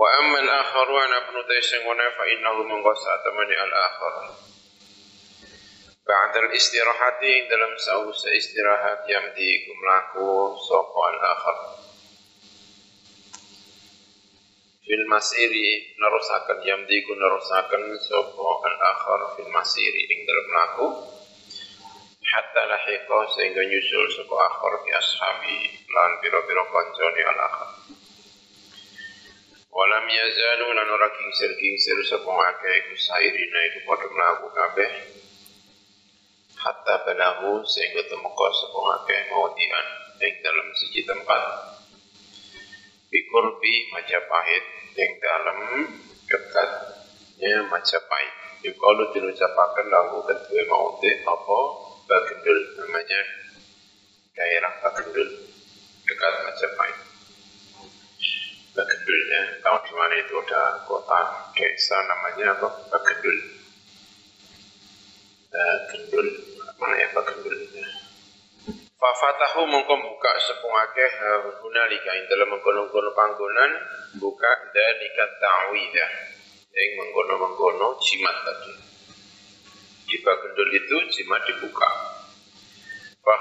وأما الآخر وأنا ابن تيسنغنا فإنه من قصة من الآخر بعد الاستراحة dalam sausa istirahat yang digumlaku sopo al-akhar fil masiri narusakan yang digu narusakan sopo al-akhar fil masiri ing dalam laku hatta lahiqa sehingga nyusul sopo akhar fi ashabi lan piro-piro konjoni al-akhar Walam yazalu lan ora kingsir-kingsir sapa akeh iku sairina iku padha mlaku kabeh. Hatta balagu sehingga temeka sapa akeh maudian ing dalam siji tempat. Bikurbi Majapahit ing dalam dekatnya Majapahit. Yukalu diucapakan lagu kedua maute apa? Bagendul namanya daerah Bagendul mana itu? Ada kota desa namanya apa? Bagendul. Bagendul? Mana ya Bagendulnya Fafatahu mongko buka sepung akeh hunalika. Ing dalam mengkono-kono panggonan buka dalika ta'widah yang mengkono-mengkono jimat tadi. Di Bagendul itu jimat dibuka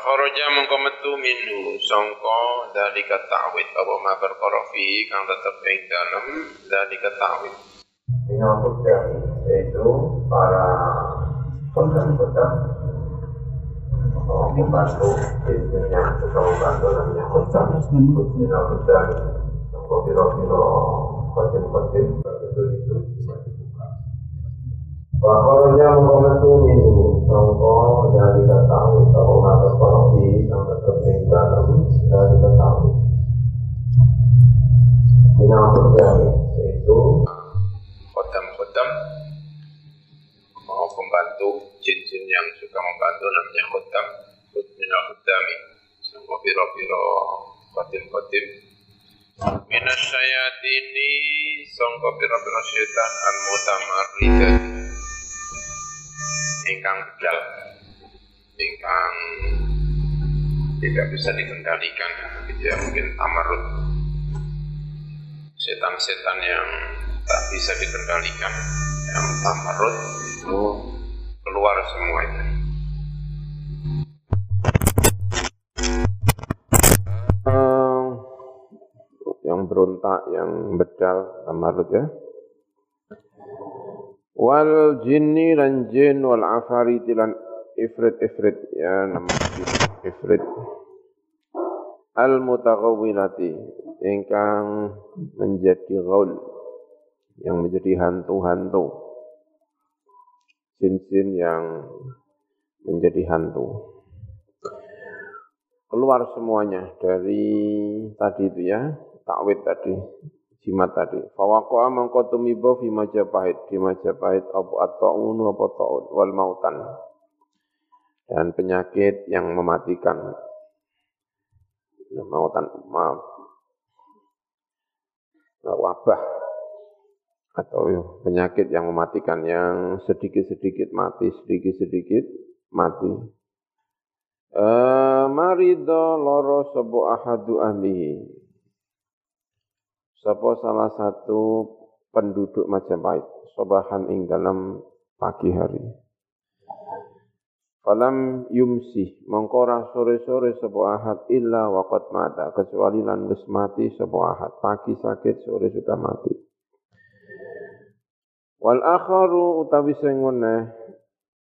Fa kharaja mengko metu minhu sangka dalika ta'wid. Apa ma perkara fi kang tetep ing dalem dalika ta'wid. Menyangkut yaitu para kodam-kodam membantu yang suka membantu namanya biro-biro betul itu bisa dibuka. Bahwa mengkomentu minggu Sangko dari ketahui Bahwa mata Yang tetap dalam dari ketahui Dinamut dari Yaitu Kodam-kodam. Mau pembantu Jin-jin yang suka membantu Namanya kodam. Minal kodami Sangko biro-biro Kodim-kodim. Minas syayatini Sangko biro-biro syaitan. Al-mutamaridat ingkang bedal. Ingkang tidak bisa dikendalikan gitu ya mungkin tamarut. Setan-setan yang tak bisa dikendalikan yang tamarut itu keluar semua itu. Yang berontak, yang bedal, tamarut ya wal jinni lan jin wal afarit lan ifrit ifrit. Ya nama ifrit. Al mutaghawwilati ingkang menjadi gaul yang menjadi hantu-hantu. Jin-jin yang menjadi hantu. Keluar semuanya dari tadi itu ya takwid tadi jimat tadi. Fawaqa'a mangko tumiba fi Majapahit di Majapahit apa at-ta'un apa ta'un wal mautan. Dan penyakit yang mematikan. Mautan maaf. Wabah atau penyakit yang mematikan yang sedikit-sedikit mati, sedikit-sedikit mati. Uh, marido loro sebu ahadu ahlihi Sapa salah satu penduduk Majapahit sobahan ing dalam pagi hari. Falam yumsi mengkora sore-sore sebuah ahad illa waqat mata kecuali lan wis mati sebuah ahad pagi sakit sore sudah mati. Wal akharu utawi sing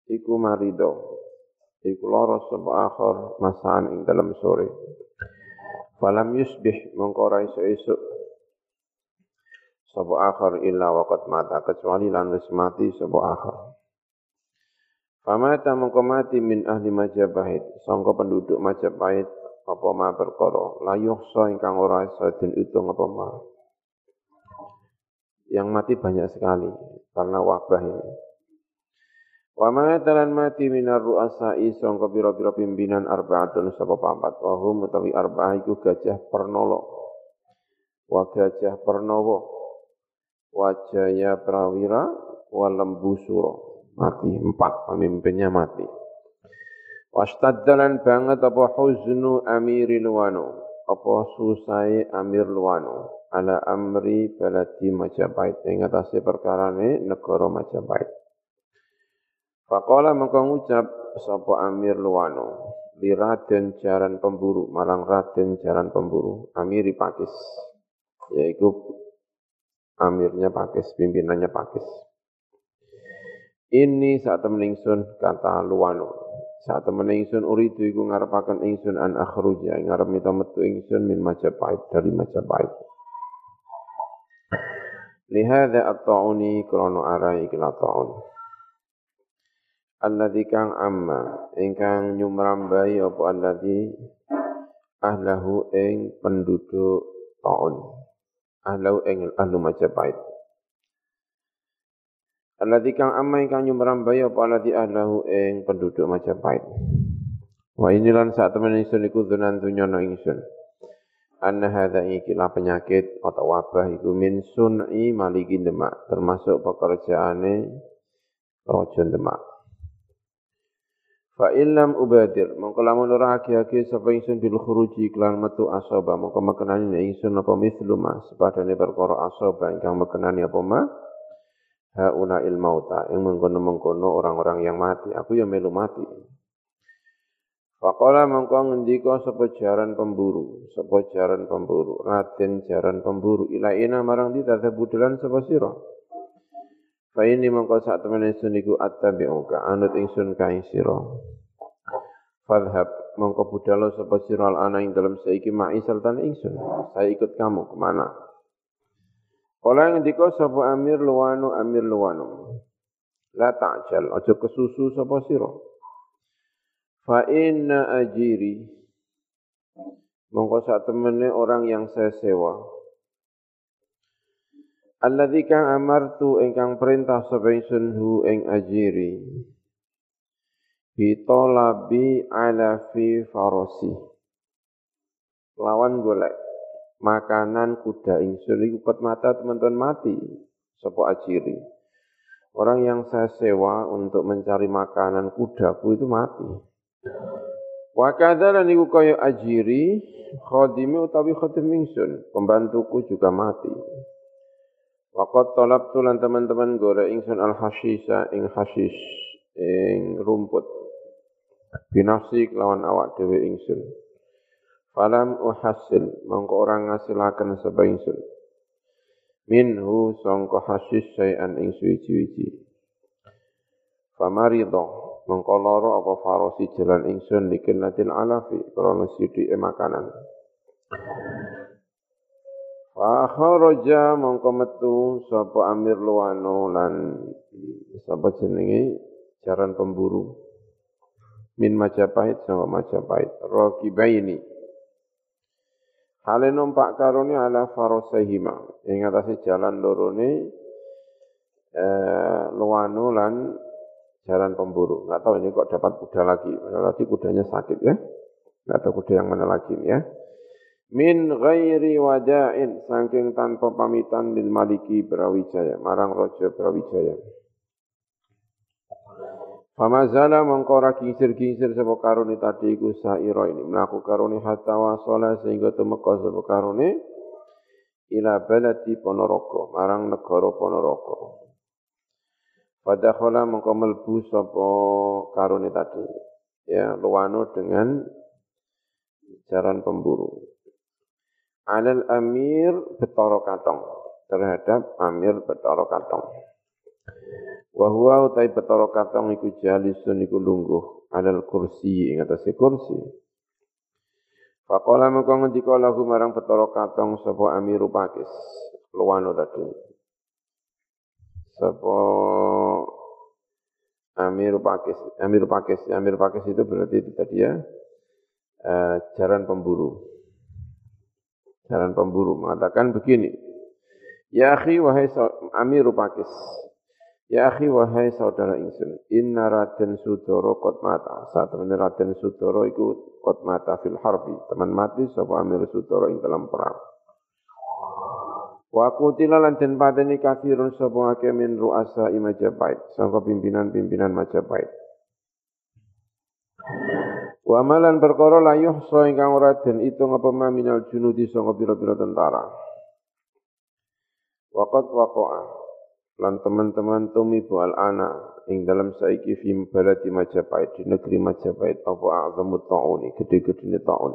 iku marido iku lara sebuah akhar masaan ing dalam sore. Falam yusbih mengkora isu-isu sapa akhir illa waqad mata. Kecuali lan wis mati sapa akhir Famata mengko mati min ahli Majapahit. Sangka penduduk Majapahit apa ma perkara? Layuh so ingkang ora isa den utung apa ma. Yang mati banyak sekali karena wabah ini. Wa ma'atalan mati minar ru'asai sangka pira-pira pimpinan arba'atun sapa papat. Wa hum utawi arba'ah iku gajah pernolo wa gajah pernowo wa jaya prawira wa lembu suro. Mati empat pemimpinnya mati. Wastaddalan banget apa huznu amiril wano apa susai amir luwano? Ala amri baladi Majapahit. Ing atase perkarane negara Majapahit. Faqala mengko ngucap sapa amir luwano? Li Raden jaran pemburu marang Raden jaran pemburu amiri Pakis yaitu amirnya Pakis pimpinannya Pakis ini saat temen kata luwano saat temen ingsun uridu iku ngarepaken ingsun an akhruja ngarep mita metu ingsun min Majapahit dari Majapahit. Lihada at-ta'uni krono arai ikla ta'un. Alladhi kang amma ingkang nyumrambai apa alladhi ahlahu ing penduduk ta'un. Ahlahu ing ahlu Majapahit. Alladzi kang amma ingkang nyumrambai apa alladzi ahlahu ing penduduk Majapahit. Wa inilan saat temen ingsun iku dunan dunyono ingsun. Anna hadza ikilah penyakit atau wabah iku min sun'i maliki demak, termasuk pekerjaane raja demak. Fa illam ubadir, mongko lamun ora agi-agi sapa ingsun bil khuruji klan metu asaba, mongko mekenani ingsun apa misluma sepadane perkara asaba ingkang mekenani apa ma? Hauna il mauta yang mengkono-mengkono orang-orang yang mati. Aku yang melu mati. Faqala mengko ngendika sapa jaran pemburu sapa jaran pemburu Raden jaran pemburu. Ila ina marang di tadhabudulan sapa sira Fa ini mengko sak temene sun iku attabi'uka anut ingsun kae sira Fadhab mengko budalo sapa sira ana ing dalam saiki ma'i serta ingsun saya ikut kamu ke mana Kala ngendika sapa Amir Luwanu Amir Luwanu. La ta'jal, aja kesusu sapa sira. Fa inna ajiri mongko sak temene orang yang saya sewa. Alladzi kang amartu ingkang perintah sapa ingsun hu ing ajiri. Bitolabi ala fi farasi. Lawan golek makanan kuda ingsun iku mata teman-teman mati sapa ajiri. Orang yang saya sewa untuk mencari makanan kudaku itu mati. Wa kadzala niku kaya ajiri khadimi utawi khadim ingsun, pembantuku juga mati. Waqat talabtu lan teman-teman gore ingsun al hasisa ing hasis ing rumput. Binafsi kelawan awak dhewe ingsun. Falam uhasil, mongko orang ngasilaken sapa ingsun. Minhu sangka hasis sayan ing suwi-wiji. Famaridho, mongko loro apa farosi jalan ingsun likillatil alafi, krana sithike makanan. Fa kharaja mongko metu sapa Amir Luwano lan sapa jenenge jaran pemburu min Majapahit sama Majapahit raqibaini Hale numpak karone ala farosahima ing atase jalan lorone eh, luwanu lan jalan pemburu. Enggak tahu ini kok dapat kuda lagi. Berarti kudanya sakit ya. Enggak tahu kuda yang mana lagi ya. Min ghairi wajain saking tanpa pamitan lil maliki Brawijaya, marang raja Brawijaya. Famazala mengkora kingsir-kingsir sapa karone tadi iku saira ini mlaku karone hatta wasala sehingga tumeka sapa karone ila baladi Ponorogo marang negara Ponorogo. Padahal mengko melbu sapa karone tadi ya luwano dengan jaran pemburu. Alal amir betoro katong terhadap amir betoro katong. Wa huwa utai betara katong iku jalisun iku lungguh alal kursi ing atase kursi. Faqala mengko ngendika lahu marang betara katong sapa Amiru Pakis, luwano tadi. Sapa Amir Pakis, Amir Pakis, Amir Pakis itu berarti itu tadi ya uh, jaran pemburu. Jaran pemburu mengatakan begini, Ya akhi wahai Amiru Pakis. Ya akhi wahai saudara ingsun, inna Raden Sudoro kot mata. Saat teman Raden Sudoro iku kot mata fil harbi. Teman mati sapa Amir Sudoro ing dalam perang. Wa kutila lan den pateni kafirun sapa akeh min ru'asa Majapahit, sangka pimpinan-pimpinan Majapahit. Wa malan perkara la yuhsa ingkang ora den itung apa minal junudi sangka pira-pira tentara. Waqat waqa'a lan teman-teman tumibu al-ana ing dalam saiki fi baladi Majapahit di negeri Majapahit apa a'zamu ta'uni gede-gedene ta'un.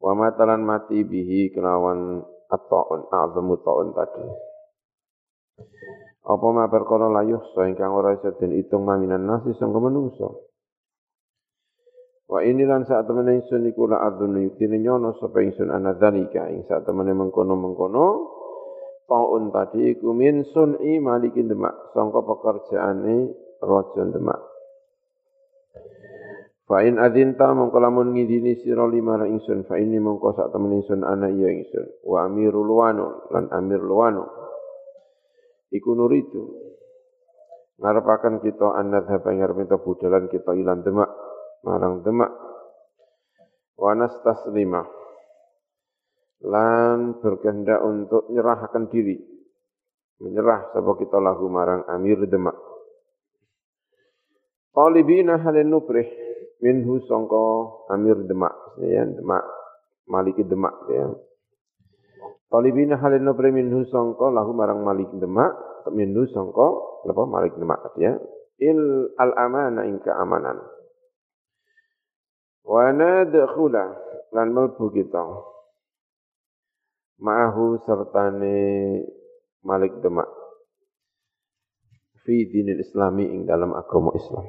Wa matalan mati bihi kelawan at-ta'un a'zamu ta'un tadi. Apa ma perkara la yuhsa ingkang ora isa den itung maminan nasi sangka menungso. Wa ini lan saat temen ingsun iku la yuktine nyono sapa ingsun ana dzalika. Ing saat temen mengkono-mengkono taun tadi iku min sun'i malikin demak. Sangka pekerjaane raja demak. Fa in adzinta mongko lamun ngidini sira lima ingsun. Fa ini mongko sak temen ingsun ana iya ingsun. Wa amirul wanu lan amir luwanu. Iku nuritu ngarepaken kita annadhab ing arep budalan kita ilan demak marang demak wanas taslima lan berkehendak untuk menyerahkan diri. Menyerah sebab kita lahu marang amir demak talibina halin nubrih minhu sangka amir demak ya demak maliki demak ya. Talibina halin nubrih minhu sangka lahu marang malik demak minhu sangka apa malik demak ya. Il al amana ing keamanan Wa nadkhula lan melbu kita. Ma'ahu sertane Malik Demak. Fi dinil islami ing dalam agama Islam.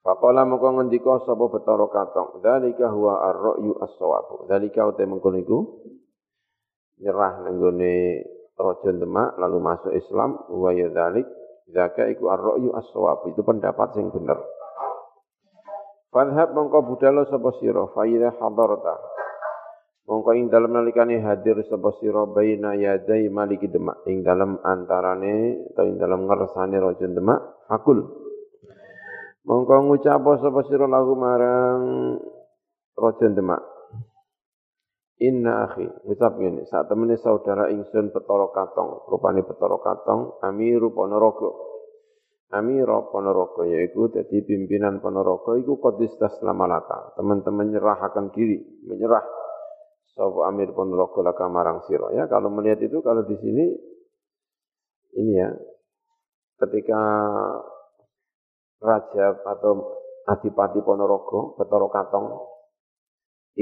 Faqala mongko ngendika sapa Betara Katong, "Dzalika huwa ar-ra'yu as-shawab." Dzalika uta mengkono iku nyerah nang gone Raja Demak lalu masuk Islam, wa ya dzalik, iku ar-ra'yu as-shawab. Itu pendapat sing bener. Fadhab mongko budalo sapa sira fa idza hadarta. Mongko ing dalem nalikane hadir sapa sira baina yadai maliki demak ing dalem antarane atau ing dalem ngersane raja demak fakul. Mongko ngucap sapa sira lahu marang raja demak. Inna akhi, ngucap ngene, saat temene saudara ingsun Petoro Katong, rupane Petoro Katong, Amiru Ponorogo. Amira Ponorogo yaitu jadi pimpinan Ponorogo itu kodis taslamalaka. Teman-teman menyerahkan diri, menyerah sapa Amir Ponorogo laka marang siro. Ya, kalau melihat itu kalau di sini ini ya ketika raja atau adipati Ponorogo, Betoro Katong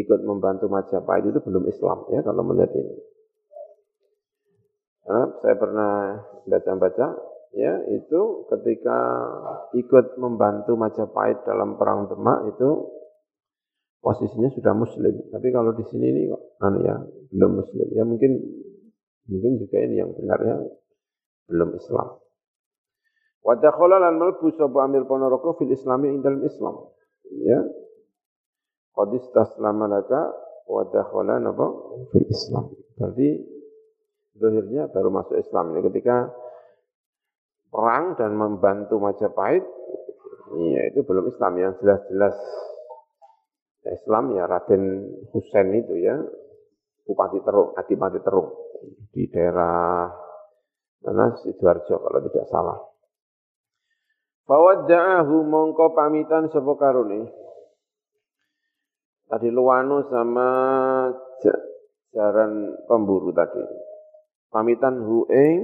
ikut membantu Majapahit itu belum Islam ya kalau melihat ini. Karena saya pernah baca-baca ya itu ketika ikut membantu Majapahit dalam perang Demak itu posisinya sudah muslim. Tapi kalau di sini ini anu ya belum muslim. Ya mungkin mungkin juga ini yang benarnya belum Islam. Wa dakhala lan malbu sapa Amir Ponorogo fil Islami ing dalam Islam. Ya. Qad istaslama laka wa dakhala napa fil Islam. Berarti zahirnya baru masuk Islam ini ketika perang dan membantu Majapahit, ya itu belum Islam yang jelas-jelas Islam ya Raden Husain itu ya Bupati Terung, Adipati Terung di daerah mana Sidoarjo kalau tidak salah. Fawadda'ahu mongko pamitan sapa karone. Tadi Luwano sama jaran pemburu tadi. Pamitan hu ing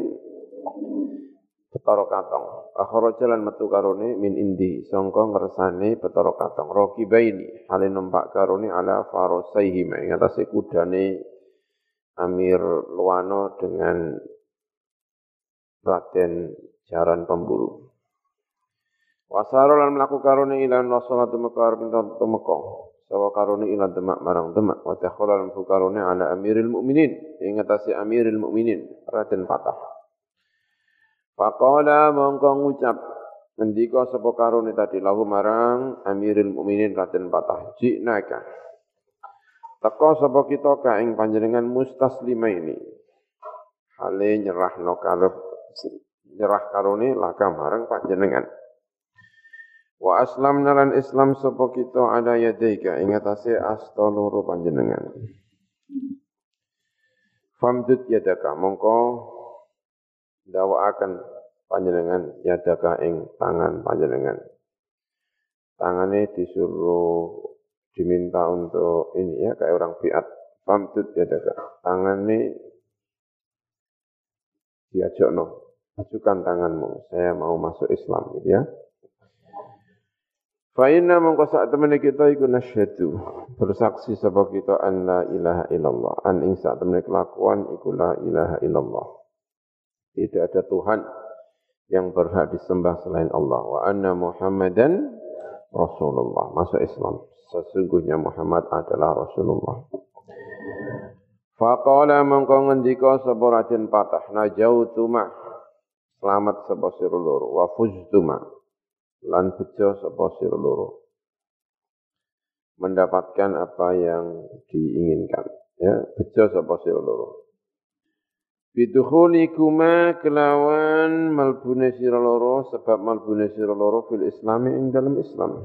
Betara Katong. Akhara jalan metu karone min indi sangka ngersane Betara Katong. Rakibaini hale numpak karone ala farosaihi ing atase kudane Amir Luwano dengan Raden Jaran Pemburu. Wasaro lan mlaku karone ilan wasolatu mekar pinta temeka. Sawa karone ilan demak marang demak wa takhala karone ala Amiril Mukminin ing atase Amiril Mukminin Raden Patah. Faqala mongko ngucap ngendika sapa karone tadi lahu marang Amirul Mukminin Raden Patah jinaka Teko sapa kita ka ing panjenengan mustaslima ini. Hale nyerahno karep nyerah karone laka marang panjenengan. Wa aslam nalan Islam sapa kita ada yadaika ing atase asta loro panjenengan. Famdud yadaka mongko akan panjenengan yadaka ing tangan panjenengan. Tangane disuruh diminta untuk ini ya kayak orang fiat pamtut ya daga tangan ini diajak no ajukan tanganmu saya mau masuk Islam gitu ya. Fa'inna mongko saat temen kita iku nasyhadu bersaksi sebab kita an la ilaha illallah. An ing saat temen kelakuan iku la ilaha illallah tidak ada Tuhan yang berhak disembah selain Allah. Wa anna Muhammadan Rasulullah. Masuk Islam. Sesungguhnya Muhammad adalah Rasulullah. Faqala mangko ngendika sapa Raden Patah najautu ma selamat sapa sira loro. Wa fuztu lan bejo sapa loro. Mendapatkan apa yang diinginkan. Ya bejo sapa loro Bidukhulikuma kelawan malbune sira loro sebab malbune sira loro fil islami ing dalam Islam.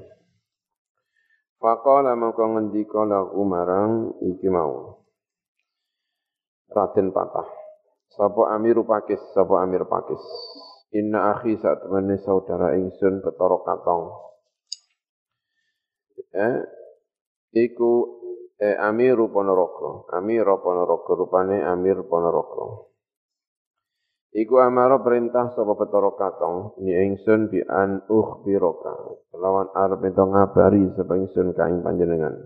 Faqala mangko ngendika lagu marang iki mau. Raden patah. Sapa Amir Pakis, sapa Amir Pakis. Inna akhi saat temene saudara ingsun betara katong. Eh, iku eh, Amir Ponorogo. Amir Ponorogo rupane Amir Ponorogo. Iku amaro perintah sapa Petoro Katong ni ingsun bi an ukhbiraka kelawan arep ento ngabari sapa ingsun ka ing panjenengan.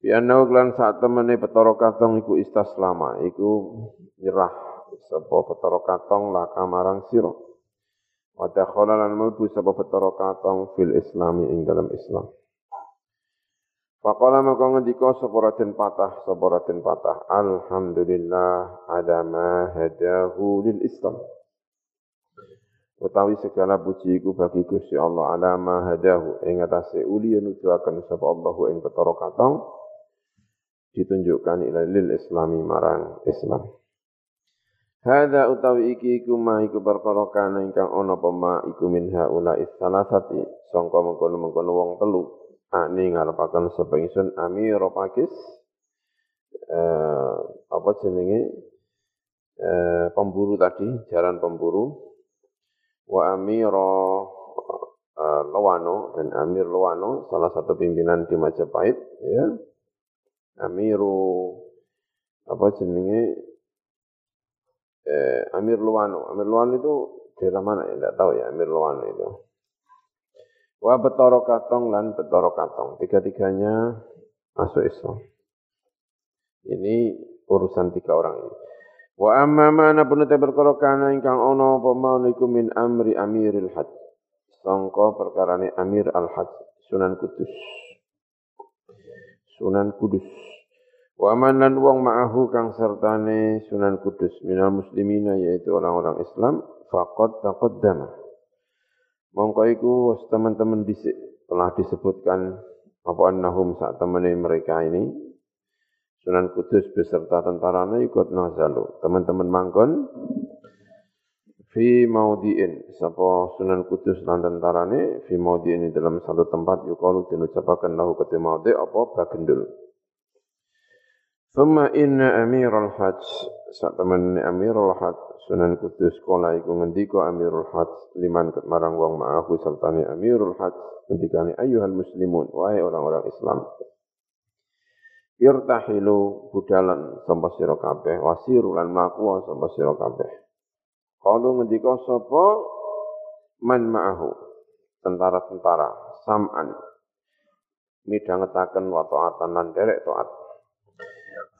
Bi anau klan saat temene Petoro Katong iku istaslama iku nyerah sapa Petoro Katong laka marang sira. Wa dakhala lan mlebu sapa Petoro Katong fil islami ing dalam Islam. Faqala maka ngendika sapa Patah sapa Raden Patah alhamdulillah ada ma hadahu lil Islam. Utawi segala puji iku bagi Gusti Allah ala ma hadahu. Ing atase uli nuduhaken sapa Allah ing petara katong ditunjukkan ila lil islami marang Islam. Hada utawi iki iku ma iku perkara kana ingkang ana apa iku min haula salasati sangka mengkono-mengkono wong telu ani ngarepaken sapa ingsun Amir Pakis eh apa jenenge eh pemburu tadi jalan pemburu wa Amiro eh, Lowano dan Amir Lowano salah satu pimpinan di Majapahit ya Amiru apa jenenge eh, Amir Luwano. Amir Luwano itu daerah mana ya? Tidak tahu ya Amir Luwano itu. Wa betoro katong lan betoro katong. Tiga-tiganya masuk Islam. Ini urusan tiga orang ini. Wa amma mana pun te perkara kana ingkang ana apa min amri amiril hajj. Sangka perkarane Amir al-Hajj Sunan Kudus. Sunan Kudus. Wa man lan wong ma'ahu kang sertane Sunan Kudus minal muslimina yaitu orang-orang Islam faqad taqaddama Mongko iku teman-teman telah disebutkan apa annahum saat temani mereka ini Sunan Kudus beserta tentaranya ikut nazalu. Teman-teman mangkon fi maudiin sapa Sunan Kudus lan tentarane fi maudiin dalam satu tempat yukalu dinucapaken lahu kete maudi apa bagendul. Thumma inna amiral hajj saat teman amirul hajj Sunan Kudus kala iku ngendika Amirul Hajj liman marang wong ma'ahu sertane Amirul Hajj ngendikane ayuhal muslimun wahai orang-orang Islam. Irtahilu budalan sapa sira kabeh wasiru lan mlaku sapa sira kabeh. Kalau ngendika sapa? Man ma'ahu tentara-tentara sam'an midhangetaken wa ta'atan lan derek taat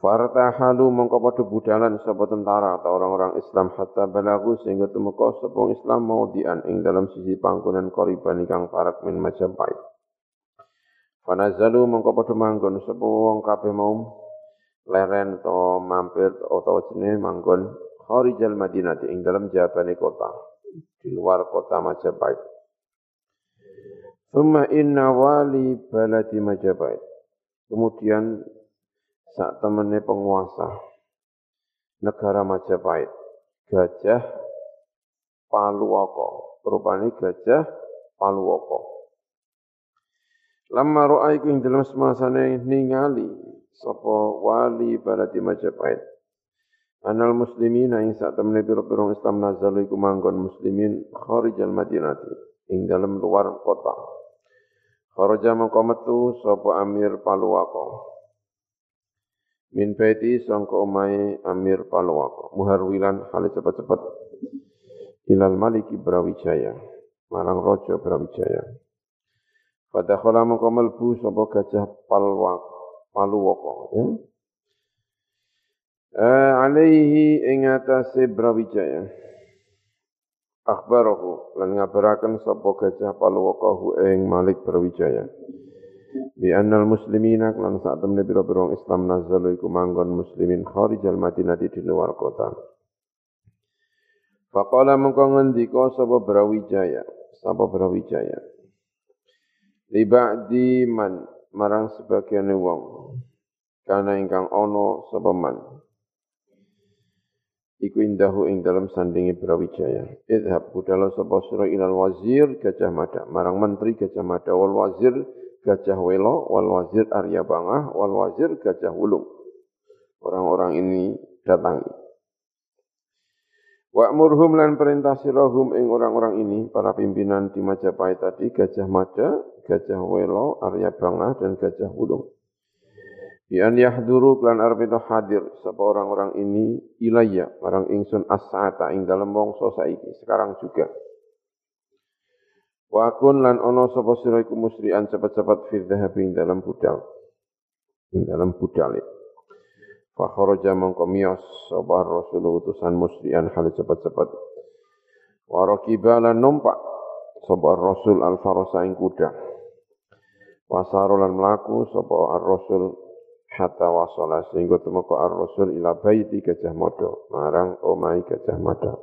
Fartahalu mongko padha budalan sapa tentara atau orang-orang Islam hatta balagu sehingga tumeka sapa Islam mau dian ing dalam sisi panggonan koriban ingkang parak min Majapahit. Fanazalu mongko padha manggon sapa wong kabeh mau leren to mampir utawa jenenge manggon kharijal Madinah ing dalam jabane kota di luar kota Majapahit. Summa inna wali baladi Majapahit Kemudian saat temannya penguasa negara Majapahit, Gajah Paluwoko, rupanya Gajah Paluwoko. Lama ro'a iku ing dalam semasane ningali sapa wali baladi Majapahit. Anal muslimin ing sak temene pira-pira Islam nazalu iku manggon muslimin kharijal Madinati ing dalam luar kota. Kharaja mengko metu sapa Amir Paluwako. Min baiti sangka omahe Amir Paluwako. Muharwilan hale cepat-cepat ilal Maliki Brawijaya. Marang Raja Brawijaya. Pada khala mengko melbu sapa gajah palwak paluwaka ya. Eh, alaihi ing atase Brawijaya. Akhbarahu lan ngabaraken sapa gajah paluwaka ing Malik Brawijaya. Bi annal muslimina lan saat temne pira-pira Islam nazalu iku manggon muslimin kharijal Madinah di luar kota. Faqala mengko ngendika sapa Brawijaya, sapa Brawijaya? Liba'di man marang sebagian wong. Kana ingkang ana sapa man? Iku indahu ing dalam sandingi Brawijaya. Idhab budala sapa sira ilal wazir Gajah Mada marang menteri Gajah Mada wal wazir Gajah Welo wal wazir Arya Bangah wal wazir Gajah Wulung orang-orang ini datangi Wa'murhum lan perintah sirahum ing orang-orang ini, para pimpinan di Majapahit tadi, Gajah Mada, Gajah Welo, Arya Bangah, dan Gajah Wulung. Bian yahduru klan arep itu hadir sapa orang-orang ini ilayya marang ingsun as-saata ing dalem mongso saiki sekarang juga. Wa kun lan ono sapa sira iku musri'an cepat-cepat fi dhahabi dalam budal. Dalam budal. Fa kharaja mongko miyos sapa rasul utusan musri'an hal cepat-cepat. Wa raqiba lan numpak sapa rasul al-farasa ing kuda. Wasarulan melaku sapa ar-rasul hatta wasala sehingga temeka ar-rasul ila baiti Gajah Mada marang omai Gajah Mada.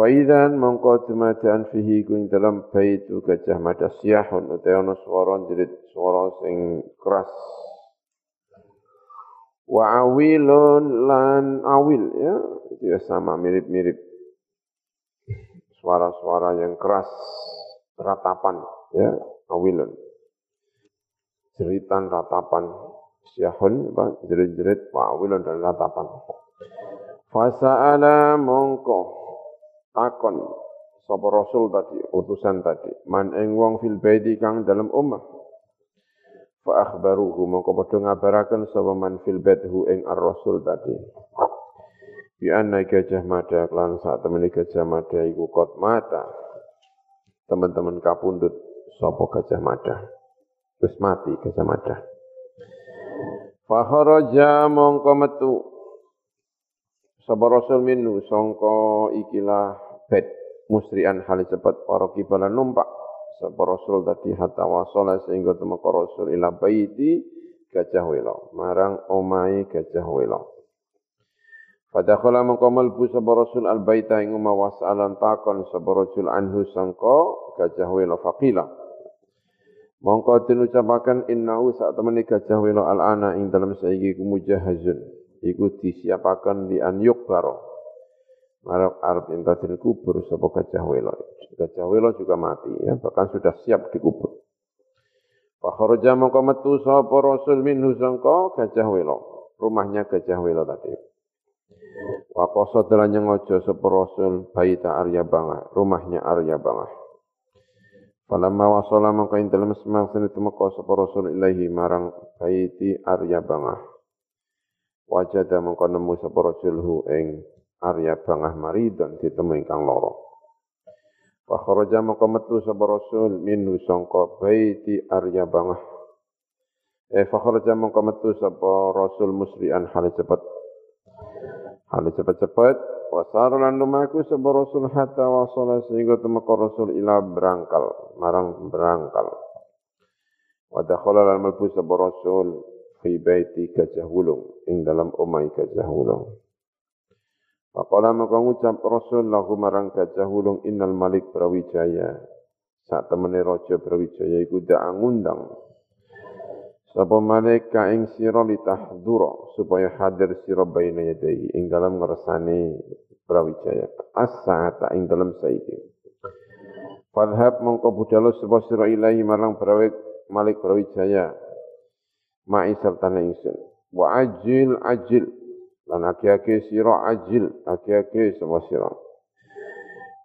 Faidan mongko dumadaan fihi kuing dalam baitu Gajah Mada siyahun utawa ana swara jerit swara sing keras. Wa awilun lan awil ya itu ya sama mirip-mirip suara-suara yang keras ratapan ya awilun. Jeritan ratapan syahun jerit-jerit awilun dan ratapan. Fasa'ala mongko takon sapa rasul tadi utusan tadi man ing wong fil baiti kang dalam ummah fa akhbaruhu mongko padha ngabaraken sapa man fil baithu ing ar-rasul tadi bi anna gajah mada lan saat temene gajah mada iku kot mata teman-teman kapundut sapa Gajah Mada. Wis mati Gajah Mada. Fa kharaja mongko metu sapa Rasul minu sangka ikilah bed musrian hal cepat para kibala numpak sapa Rasul tadi hatta wasala sehingga temeka Rasul ila baiti Gajah Wela marang omai Gajah Wela. Fadakhala mengko melbu sapa Rasul al-baita ing umma was'alan takon sapa Rasul anhu sangka Gajah Wela faqila. Mongko den ucapaken innahu sak temene gajah wela al-ana ing dalam saiki ku mujahazun. Iku disiapaken di an yukbaro. Marab arab enta den kubur sapa gajah wela. Gajah wela juga mati ya, bahkan sudah siap dikubur. Fa kharaja mongko metu sapa rasul minhu sangka gajah wela. Rumahnya gajah wela tadi. Wa qasad lan nyengojo sapa rasul baita Arya Bangah, rumahnya Arya Bangah. Falamma wasala maka ing dalem semangsa tumeka sapa Rasul ilahi marang baiti Arya Bangah. Wajada mengko nemu sapa Rasulhu ing Arya Bangah maridon ditemu ingkang lara. Fa kharaja maka metu sapa Rasul minhu sangka baiti Arya Bangah. Eh fa kharaja maka metu sapa Rasul musri'an hal cepat. Hal cepat-cepat Wasar lan lumaku sapa Rasul hatta wasala sehingga temeka Rasul ila berangkal, marang berangkal. Wa dakhala lan malbu sapa Rasul fi baiti Gajah Wulung, ing dalam omai Gajah Wulung. Faqala maka ngucap Rasul lahu marang Gajah Wulung innal Malik Brawijaya. Saat temene raja Brawijaya iku dak ngundang Sapa malik ka ing sira litahdura supaya hadir sira baina yadai ing dalam ngersane Brawijaya. As-sa'ata ing dalam saiki. Fadhab mongko budalo sapa sira ilahi marang Brawik Malik Brawijaya. Ma'i sertane ingsun. Wa ajil ajil. Lan aki-aki sira ajil. Aki-aki sapa sira.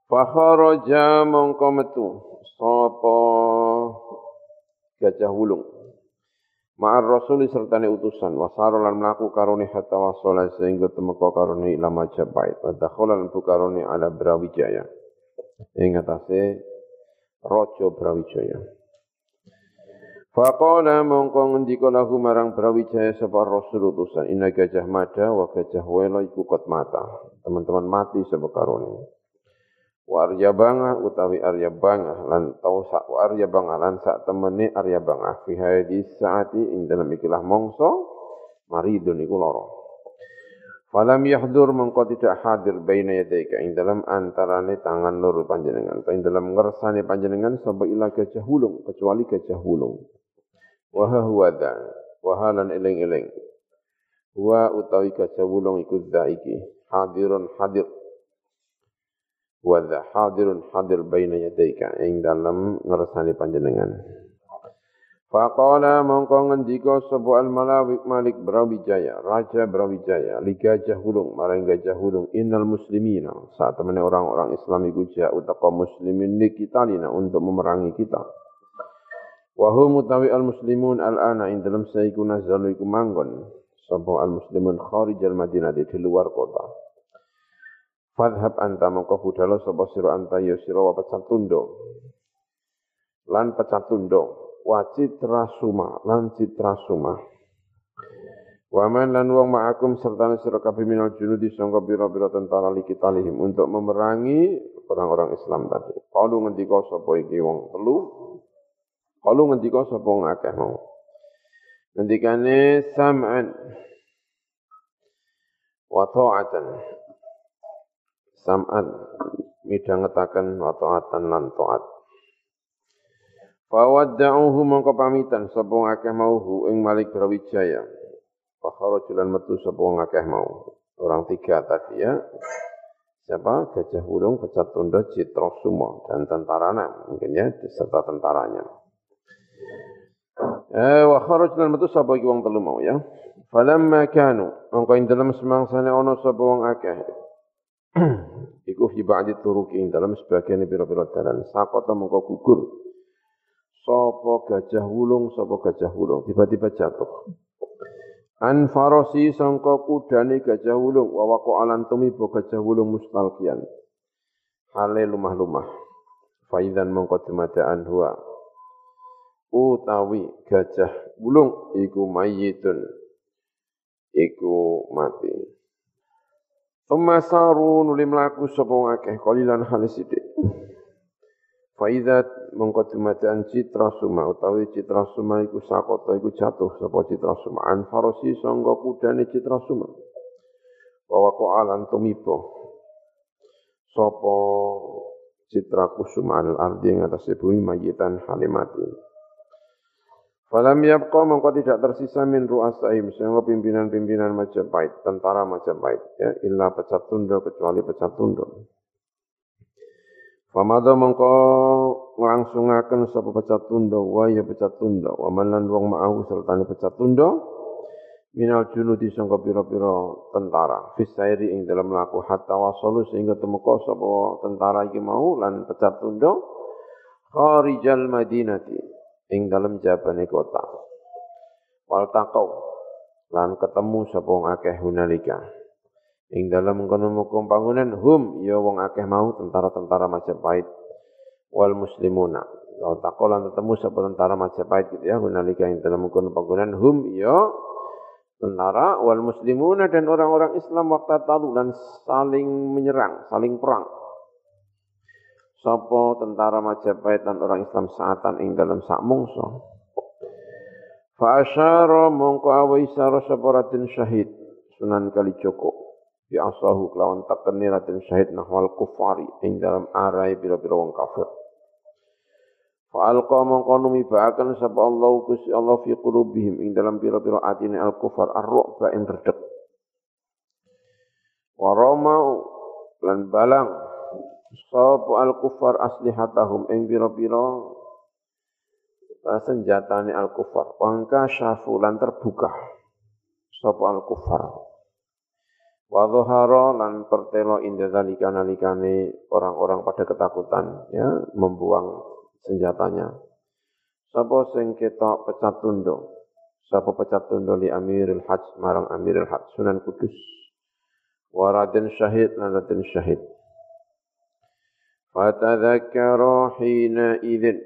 Fa kharaja mongko metu. Sapa gajah wulung. Ma'ar Rasul sertane utusan. Wasaro lan mlaku karone hatta wasala sehingga temeka karone ila Majapahit. Wa dakhala lan karone ala Brawijaya. Ing atase raja Brawijaya Faqala mongko ngendika lahu marang Brawijaya sapa Rasul utusan inna gajah mada wa gajah wela iku kot mata. Teman-teman mati sapa karone? Wa arya bangah utawi arya bangah lan tau sak wa arya bangah lan sak temene arya bangah. Fi hadis saati ing dalam ikilah mongso maridun iku lara. Falam yahdur mengko tidak hadir baina yadaika ing dalam antarane tangan loro panjenengan ing dalam ngersane panjenengan sapa ila gajah hulung kecuali gajah hulung wa huwa dha wa halan eling-eling wa utawi gajah hulung iku iki hadirun hadir. Wa hadirun hadir baina yadaika ing dalam ngersani panjenengan. Faqala mongko ngendika sapa al malawik Malik Brawijaya Raja Brawijaya li Gajah Hulung marang Gajah Hulung innal muslimina saat temene orang-orang Islam iku ja'u taqa muslimin li kitalina untuk memerangi kita wa hum al muslimun al ana ing dalam saiku nazalu iku manggon sapa al muslimun kharijal Madinah di luar kota Fadhab anta mongko budalo sapa sira anta ya sira wa pecat. Lan pecat tundo wa citra suma lan citra suma. Waman lan wong ma'akum serta sira kabeh minal junudi sangka pira-pira tentara likitalihim untuk memerangi orang-orang Islam tadi. Kalau ngendika sapa iki wong telu? Kalau ngendika sapa ngakeh mau? Ngendikane sam'an wa ta'atan sam'an midhangetaken wa ta'atan lan ta'at Fawadda'uhu mongko pamitan sapa akeh mauhu ing Malik Brawijaya. Fa kharajulan metu sapa akeh mau. Orang tiga tadi ya. Siapa? Gajah Wulung, Pecat Tondo, Citra Sumo, dan tentaranya. Mungkin ya, serta tentaranya. Eh, wa kharajulan metu sapa iki wong telu mau ya. Falamma kanu, mongko ing dalem semangsane ana sapa wong akeh. Iku fi ba'di turuki dalam sebagian pira-pira dalan. Sakota mengko gugur? Sapa gajah wulung sapa gajah wulung? Tiba-tiba jatuh. An farosi sangka kudane gajah wulung. Wa waqa alan tumiba gajah wulung mustalqian. Hale lumah-lumah. Faidan mengko dimadaan huwa utawi gajah wulung iku mayitun iku mati Pemasaru nuli mlaku sapa akeh kalilan halis sithik. Faidat mongko dumadakan citra suma utawi citra suma iku sakota iku jatuh sapa citra suma an farosi sangga kudane citra suma. Wa waqa alan tumibo. Sapa citra kusuma al ardi ing atas bumi mayitan halimati. Falam yabqa mengko tidak tersisa min ru'asaim sehingga pimpinan-pimpinan Majapahit, tentara Majapahit ya illa pecat tunda kecuali pecat tunda. Famada mengko nglangsungaken sapa pecat tunda wa ya pecat tunda wa man wong ma'ahu serta pecat tunda minal junudi sangka pira-pira tentara. Fisairi ing dalam laku hatta wasalu sehingga temeka sapa tentara iki mau lan pecat tunda kharijal madinati ing dalem jabane kota. Wal taqau lan ketemu sapa akeh hunalika. Ing dalem kono mukum hum ya wong akeh mau tentara-tentara Majapahit wal muslimuna. Wal taqau lan ketemu sapa tentara Majapahit gitu ya hunalika ing dalem kono bangunan hum ya tentara wal muslimuna dan orang-orang Islam waktu talu dan saling menyerang, saling perang. Sopo tentara Majapahit dan orang Islam saatan ing dalam sak mungso. Fa asyara mongko awa sapa Raden Syahid Sunan Kalijogo. Bi asahu kelawan takeni Raden Syahid nahwal kufari ing dalam arai biro-biro wong kafir. Fa'alqa mongko numibaaken sapa Allah Gusti Allah fi qulubihim ing dalam pira-pira atine al-kufar ar-ru'ba ing redeg. Wa lan balang sapa al-kufar aslihatahum ing pira-pira senjatane al-kufar. Wangka syafu lan terbuka sapa al-kufar. Wa lan pertelo inda zalika nalikane orang-orang pada ketakutan ya membuang senjatanya. Sapa sing ketok pecat tundo? Sapa pecat tundo li Amirul Hajj marang Amirul Hajj Sunan Kudus. Waradin syahid lan syahid. Fatadzakkaru hina idzin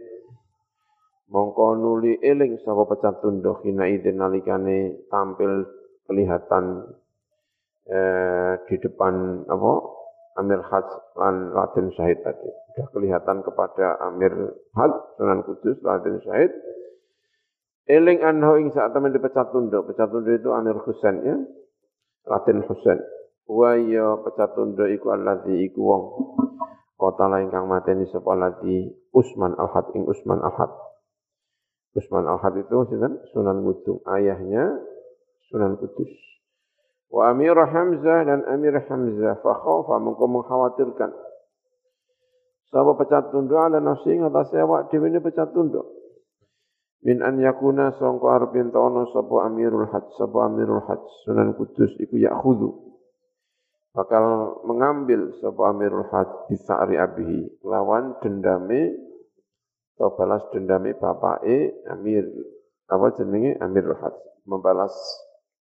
mongko nuli eling sapa pecat tundo hina idzin nalikane tampil kelihatan eh, di depan apa Amir Haj lan Raden Syahid tadi. Sudah kelihatan kepada Amir Haj, Sunan Kudus, Raden Syahid. Eling anho ing saat teman dipecat tunduk. Pecat tunduk itu Amir Husain ya. Raden Husain. Wa ya pecat tunduk iku alladzi iku wong. Kota lain kang mateni sapa alladzi Usman Al-Had ing Usman Al-Had. Usman Al-Had itu Sunan Kudus. Ayahnya Sunan Kudus. Wa Amir Hamzah dan Amir Hamzah fakhawfa mengko mengkhawatirkan. Sapa pecat tunduk ala nafsi atas awak dhewe ini pecat tunduk. Min an yakuna sangka arep ento sapa Amirul Hajj, sapa Amirul Hajj Sunan Kudus iku yakhudhu. Bakal mengambil sapa Amirul Hajj bisa'ri abihi lawan dendame atau balas dendame bapake Amir apa jenenge Amirul Hajj membalas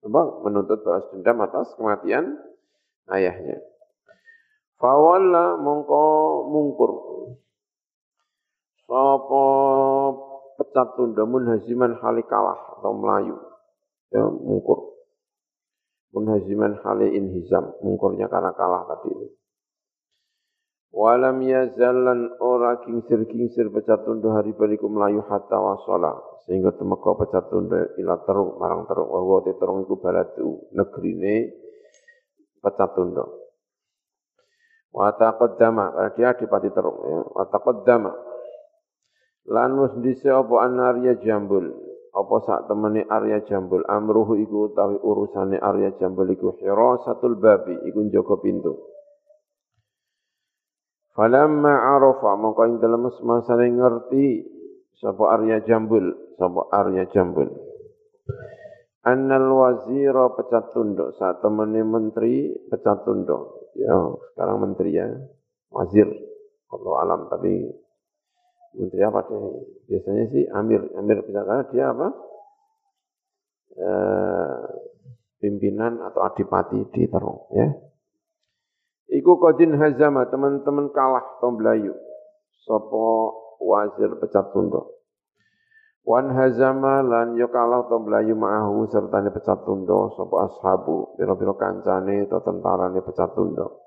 apa, menuntut balas dendam atas kematian ayahnya. Fawalla mongko mungkur. Sapa pecat tunda munhaziman hali kalah atau melayu. Ya, mungkur. Munhaziman hali inhizam. Mungkurnya karena kalah tadi itu. Walam yazallan ora kingsir kingsir pecat tunda hari baliku melayu hatta wasala sehingga temeka pecat tunda ila terung marang terung wa te terung iku baladu negrine pecat tunda. Wa taqaddama karena dia adipati terung ya. Wa taqaddama lan wis dhisik apa jambul apa sak temene Arya Jambul amruhu iku utawi urusane Arya Jambul iku hirasatul babi iku njaga pintu Falamma arafa mongko ing dalem semasane ngerti sapa Arya Jambul, sapa Arya Jambul. Annal wazira pecat tunduk saat temani menteri pecat tunduk. Ya, sekarang menteri ya. Wazir. Allah alam tapi menteri apa deh? Biasanya sih Amir, Amir pecat karena dia apa? E, pimpinan atau adipati di Terong ya. Iku kodin hazama, teman-teman kalah tomblayu. Sopo wazir pecat tunduk. Wan hazama lan yo kalah tomblayu ma'ahu serta pecat tunduk. Sopo ashabu, biro-biro kancane atau tentarane pecat tunduk.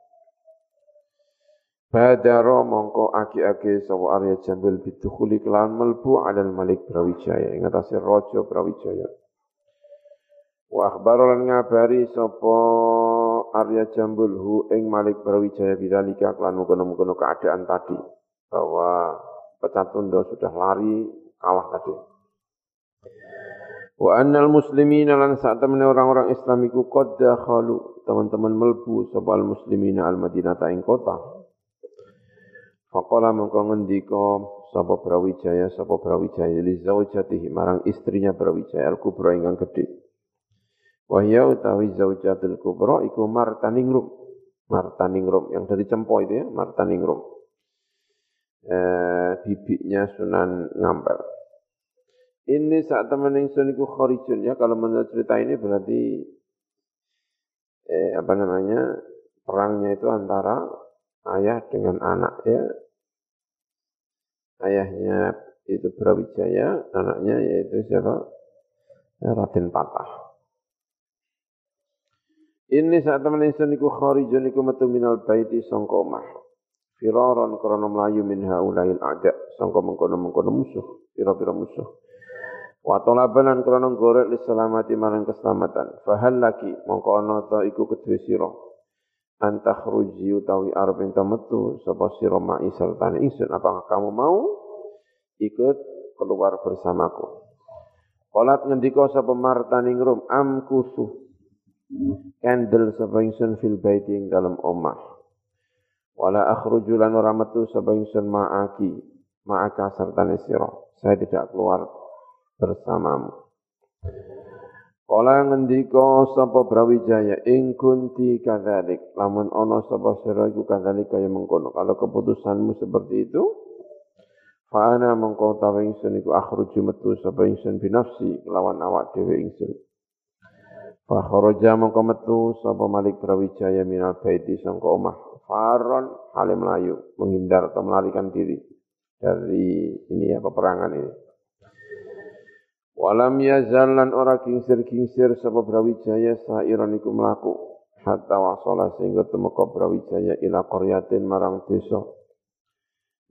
Badaro mongko aki-aki sopo Arya Jambil bidukhuli kelawan melbu adal Malik Brawijaya. Ingatasi rojo Brawijaya. Wa akhbarolan ngabari sopo Arya Jambulhu ing Malik Brawijaya bidzalika klan mengkono-mengkono keadaan tadi bahwa pecat tunda sudah lari kalah tadi. Wa annal muslimina lan saat orang-orang Islam iku qad dakhalu teman-teman melbu sapa muslimina al Madinah ing kota. Faqala mengko ngendika sapa Brawijaya sapa Brawijaya li zaujatihi marang istrinya Brawijaya al kubra ingkang gedhe. Wahya utawi zaujatul kubra iku martaningrum. Martaningrum yang dari cempo itu ya, martaningrum. Eh, bibiknya Sunan Ngampel. Ini saat teman ingsun iku kharijun ya, kalau menurut cerita ini berarti eh, apa namanya? perangnya itu antara ayah dengan anak ya. Ayahnya itu Brawijaya, anaknya yaitu siapa? Raden Patah. Ini saat teman insun iku kharijun iku metu minal baiti sangka omah. Firaron krana mlayu min haulail a'da sangka mengkono-mengkono musuh, pira-pira musuh. Wa talaban krana gorek li selamati marang keselamatan. Fahal laki mongko ana ta iku kedue sira. Antakhruji utawi arep ento metu sapa sira ma'i sertane ingsun apakah kamu mau ikut keluar bersamaku. Qalat ngendika sapa martaning rum am kusu. Candle sapa ingsun fil baiti ing dalam omah. Wala akhruju lan ora metu sapa ma'aki ma'aka serta sira. Saya tidak keluar bersamamu. Kala ngendika sapa Brawijaya ing kunti kadzalik? Lamun ana sapa sira iku kadzalik kaya mengkono. Kalau keputusanmu seperti itu fa ana mengko tawe ingsun iku akhruju metu sapa ingsun binafsi lawan awak dhewe ingsun. Fa kharaja mengko metu sapa Malik Brawijaya minal baiti sangka omah. Faron halim layu menghindar atau melarikan diri dari ini ya peperangan ini Walam yazal lan ora kingsir-kingsir sapa Brawijaya sairon iku mlaku hatta wasala sehingga temeka Brawijaya ila qaryatin marang desa.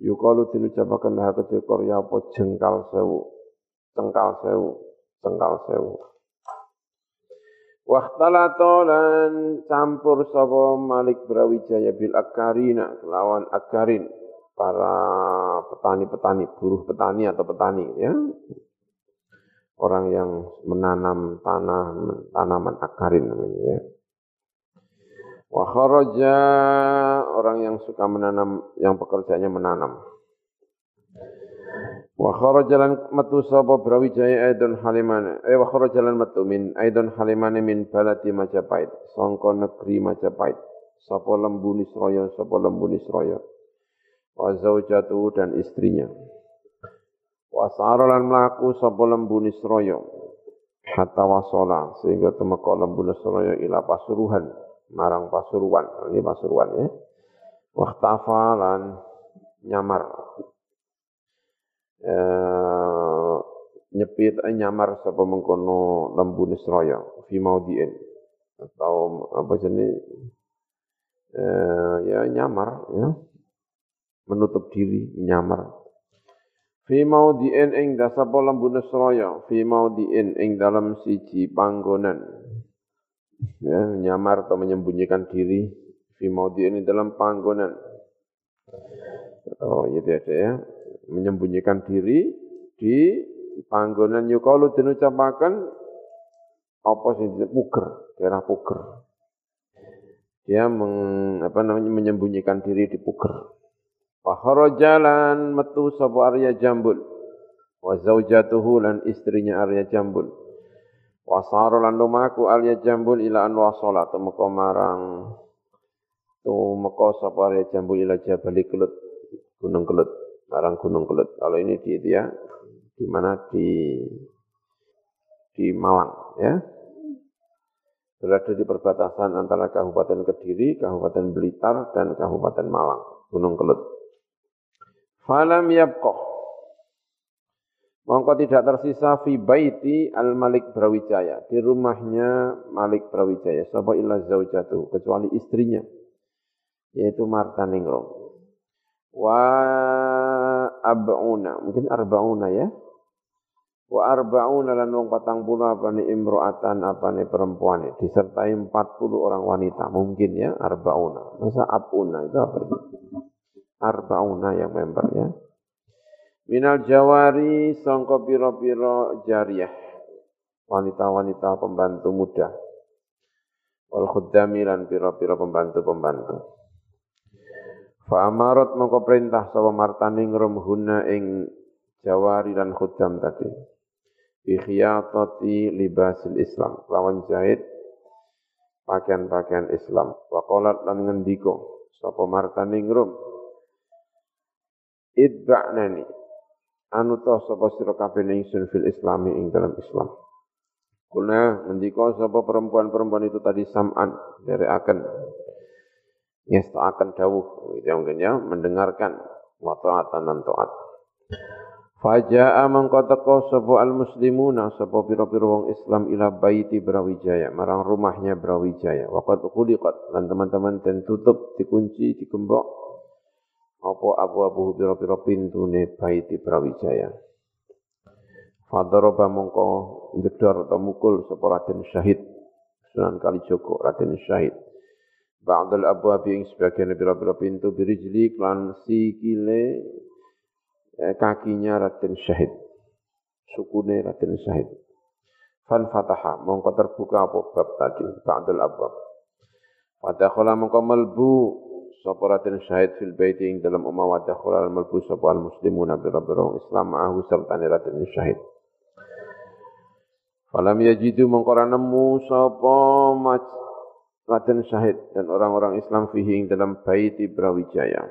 Yukalu dinucapaken lah kedhe qarya apa jengkal sewu. Cengkal sewu, cengkal sewu. Wahtalato lan campur sapa Malik Brawijaya bil akarina lawan akarin para petani-petani, buruh petani atau petani ya orang yang menanam tanah tanaman akarin namanya ya. Wa kharaja orang yang suka menanam yang pekerjaannya menanam. Wa kharaja lan metu sapa Brawijaya aidon halimane eh wa kharaja lan metu min aidon halimane min balati Majapahit sangka negeri Majapahit. Sapa lembu Nisraya sapa lembu Nisraya. Wa zaujatu dan istrinya. Wasara lan mlaku sapa lembu Nisraya. Hatta wasala sehingga temeka lembu Nisraya ila pasuruhan marang pasuruan. Ini pasuruan ya. Waqtafa lan nyamar. E, nyepit eh, nyamar sapa mengkono lembu Nisraya fi maudien atau apa jenis e, ya nyamar ya. Menutup diri nyamar Fi maudhi'in ing dasapa lembu Nasraya, fi maudhi'in ing dalam siji panggonan. Ya, nyamar atau menyembunyikan diri fi maudhi'in dalam panggonan. Oh, itu ada ya. Menyembunyikan diri di panggonan yukalu dinucapaken apa sih puger, daerah puger. Dia meng, apa namanya menyembunyikan diri di puger. Faharajalan metu sapa Arya Jambul wa zaujatuhu lan istrinya Arya Jambul. Wa lan lumaku Arya Jambul ila an wasala temeka marang tumeka sapa Arya Jambul ila Jabal Kelut Gunung Kelut marang Gunung Kelut. Kalau ini di itu ya di mana di di Malang ya. Berada di perbatasan antara Kabupaten Kediri, Kabupaten Blitar, dan Kabupaten Malang, Gunung Kelut. Falam yabqah. Mongko tidak tersisa fi baiti al-Malik Brawijaya. Di rumahnya Malik Brawijaya. Sapa illa zaujatu. Kecuali istrinya. Yaitu Marta Ningrum. Wa ab'una. Mungkin arba'una ya. Wa arba'una lan wong patang puluh apa ni imro'atan apa ni perempuan. Disertai empat puluh orang wanita. Mungkin ya arba'una. Masa ab'una itu apa itu? Arbauna yang member ya. Minal jawari sangka piro-piro jariyah. Wanita-wanita pembantu muda. Wal khuddami lan piro-piro pembantu-pembantu. Fa amarat mongko perintah sapa martaning rumhuna ing jawari dan khuddam tadi. Bi khiyatati libasil Islam. Lawan jahit pakaian-pakaian Islam. Wa qalat lan ngendika sapa martaning rum idba'nani. Anu ta sapa sira kabeh ingsun fil islami ing dalam Islam. Kuna ngendika sapa perempuan-perempuan itu tadi sam'an dari akan akan dawuh. Itu mungkin ya mendengarkan wa ta'atan dan ta'at. Faja'a mangko teko sapa al-muslimuna sapa pira-pira wong Islam ila baiti Brawijaya marang rumahnya Brawijaya. Waqad khuliqat lan teman-teman ten tutup dikunci dikembok apa abu-abu pira-pira pintune baiti Brawijaya. Fadaroba mongko jedor atau mukul sapa Raden Syahid Sunan Kalijogo Raden Syahid. Ba'dal abu ing sebagian pira-pira pintu birijli klan sikile eh, kakinya Raden Syahid. Sukune Raden Syahid. Fan fataha, mongko terbuka apa bab tadi, ba'dul abwab. Wadakhala mongko melbu sapa Raden Syahid fil baiti ing dalam omah wadakhala melbu sapa al muslimuna bi Islam ma'ahu serta Raden Syahid. Falam yajidu mongko nemu sapa Raden Syahid dan orang-orang Islam fihi ing dalam baiti Brawijaya.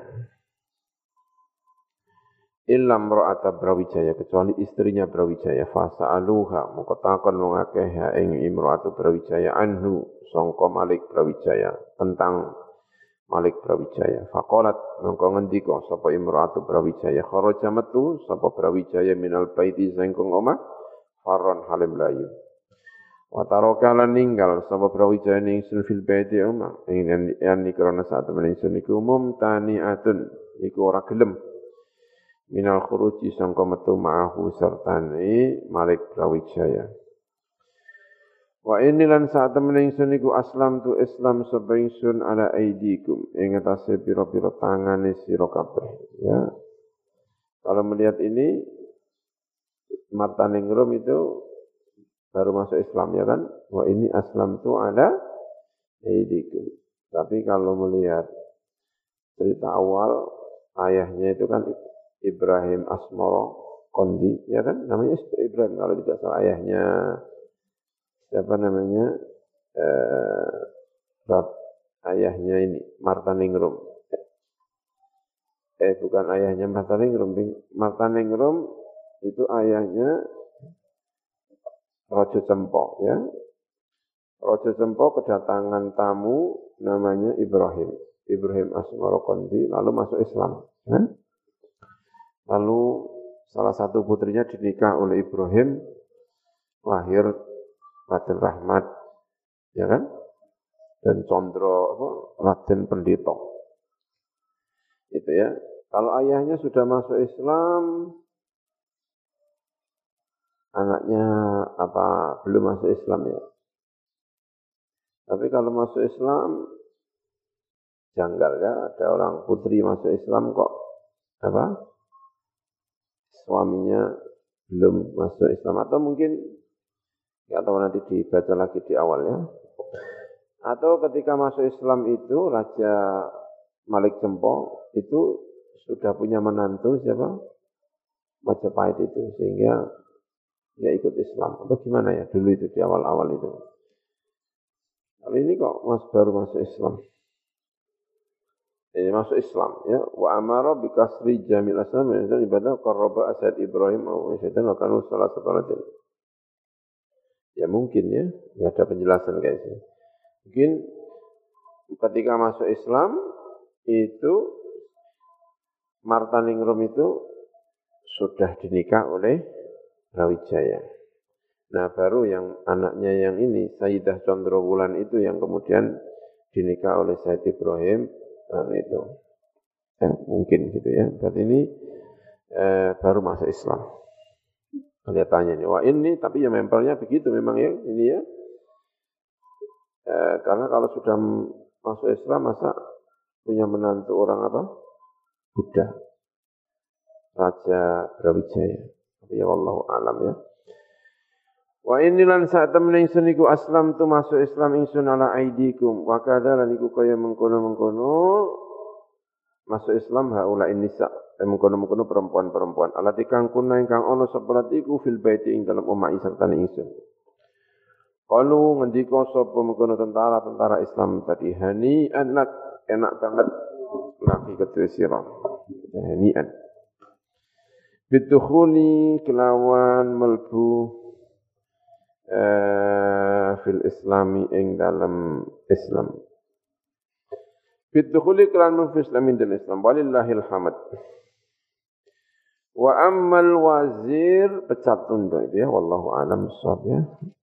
Illa mra'ata Brawijaya kecuali istrinya Brawijaya. Fasa aluha mongko takon wong akeh ing imra'atu Brawijaya anhu sangka Malik Brawijaya tentang Malik Brawijaya. Faqalat mongko ngendika sapa imra'atu Brawijaya? Kharaja metu sapa Brawijaya minal baiti sangkong omah? Farron halim layu. Wa taraka lan ninggal sapa Brawijaya ning sun fil baiti omah? Ing yen krana saat temen ingsun iku umum taniatun iku ora gelem. Minal khuruji sangka metu ma'ahu sertane Malik Brawijaya. Wa ini lan saat temen ingsun iku aslam tu Islam sapa ingsun ala aidikum ing atase pira-pira tangane sira kabeh ya. Kalau melihat ini Martaningrum itu baru masuk Islam ya kan? Wah ini aslam tu ala aidikum. Tapi kalau melihat cerita awal ayahnya itu kan Ibrahim Asmoro Kondi, ya kan? Namanya Ibrahim kalau tidak salah ayahnya siapa namanya? Eh, Rat, ayahnya ini Marta Ningrum. Eh bukan ayahnya Marta Ningrum, Marta Ningrum itu ayahnya Rojo Cempo ya. Rojo Cempo kedatangan tamu namanya Ibrahim. Ibrahim Asmoro Kondi lalu masuk Islam. Kan? Lalu salah satu putrinya dinikah oleh Ibrahim, lahir Raden Rahmat, ya kan? Dan Condro apa, Raden Pendito. Itu ya. Kalau ayahnya sudah masuk Islam, anaknya apa belum masuk Islam ya. Tapi kalau masuk Islam, janggal ya, ada orang putri masuk Islam kok apa suaminya belum masuk Islam atau mungkin ya tahu nanti dibaca lagi di awal ya. Atau ketika masuk Islam itu Raja Malik Cempo itu sudah punya menantu siapa? Majapahit itu sehingga ya ikut Islam atau gimana ya dulu itu di awal-awal itu. Kali ini kok mas baru masuk Islam ini masuk Islam ya wa amara bi kasri jamil asnam dan ibadah qarraba asad Ibrahim wa syaitan wa kanu salah satu ya mungkin ya nggak ada penjelasan guys mungkin ketika masuk Islam itu Martaningrum itu sudah dinikah oleh Rawijaya. Nah baru yang anaknya yang ini Sayyidah Condrowulan itu yang kemudian dinikah oleh Said Ibrahim anu itu. Ya, mungkin gitu ya. Berarti ini eh, baru masuk Islam. Kelihatannya ini. Wah ini, tapi ya mempernya begitu memang ya. Ini ya. Eh, karena kalau sudah masuk Islam, masa punya menantu orang apa? Buddha. Raja Brawijaya. Tapi ya Allah alam ya. Wa inilan saat temen ingsun iku aslam tu masuk Islam ingsun ala aidikum. Wa kadza lan iku kaya mengkono-mengkono masuk Islam haula nisa. Eh, mengkono-mengkono perempuan-perempuan. Alati kang kuna ingkang ono sepelat iku fil baiti ing dalam omah serta ingsun. Kalau ngendika sapa mengkono tentara-tentara Islam tadi hani anak enak banget laki kedua sirah. Hanian. Bitukhuli kelawan melbu uh, fil islami ing dalam Islam. Fitukhuli kelan fil islamin dan Islam. Walillahil hamad. Wa ammal wazir pecat tunda itu ya. Wallahu alam ya.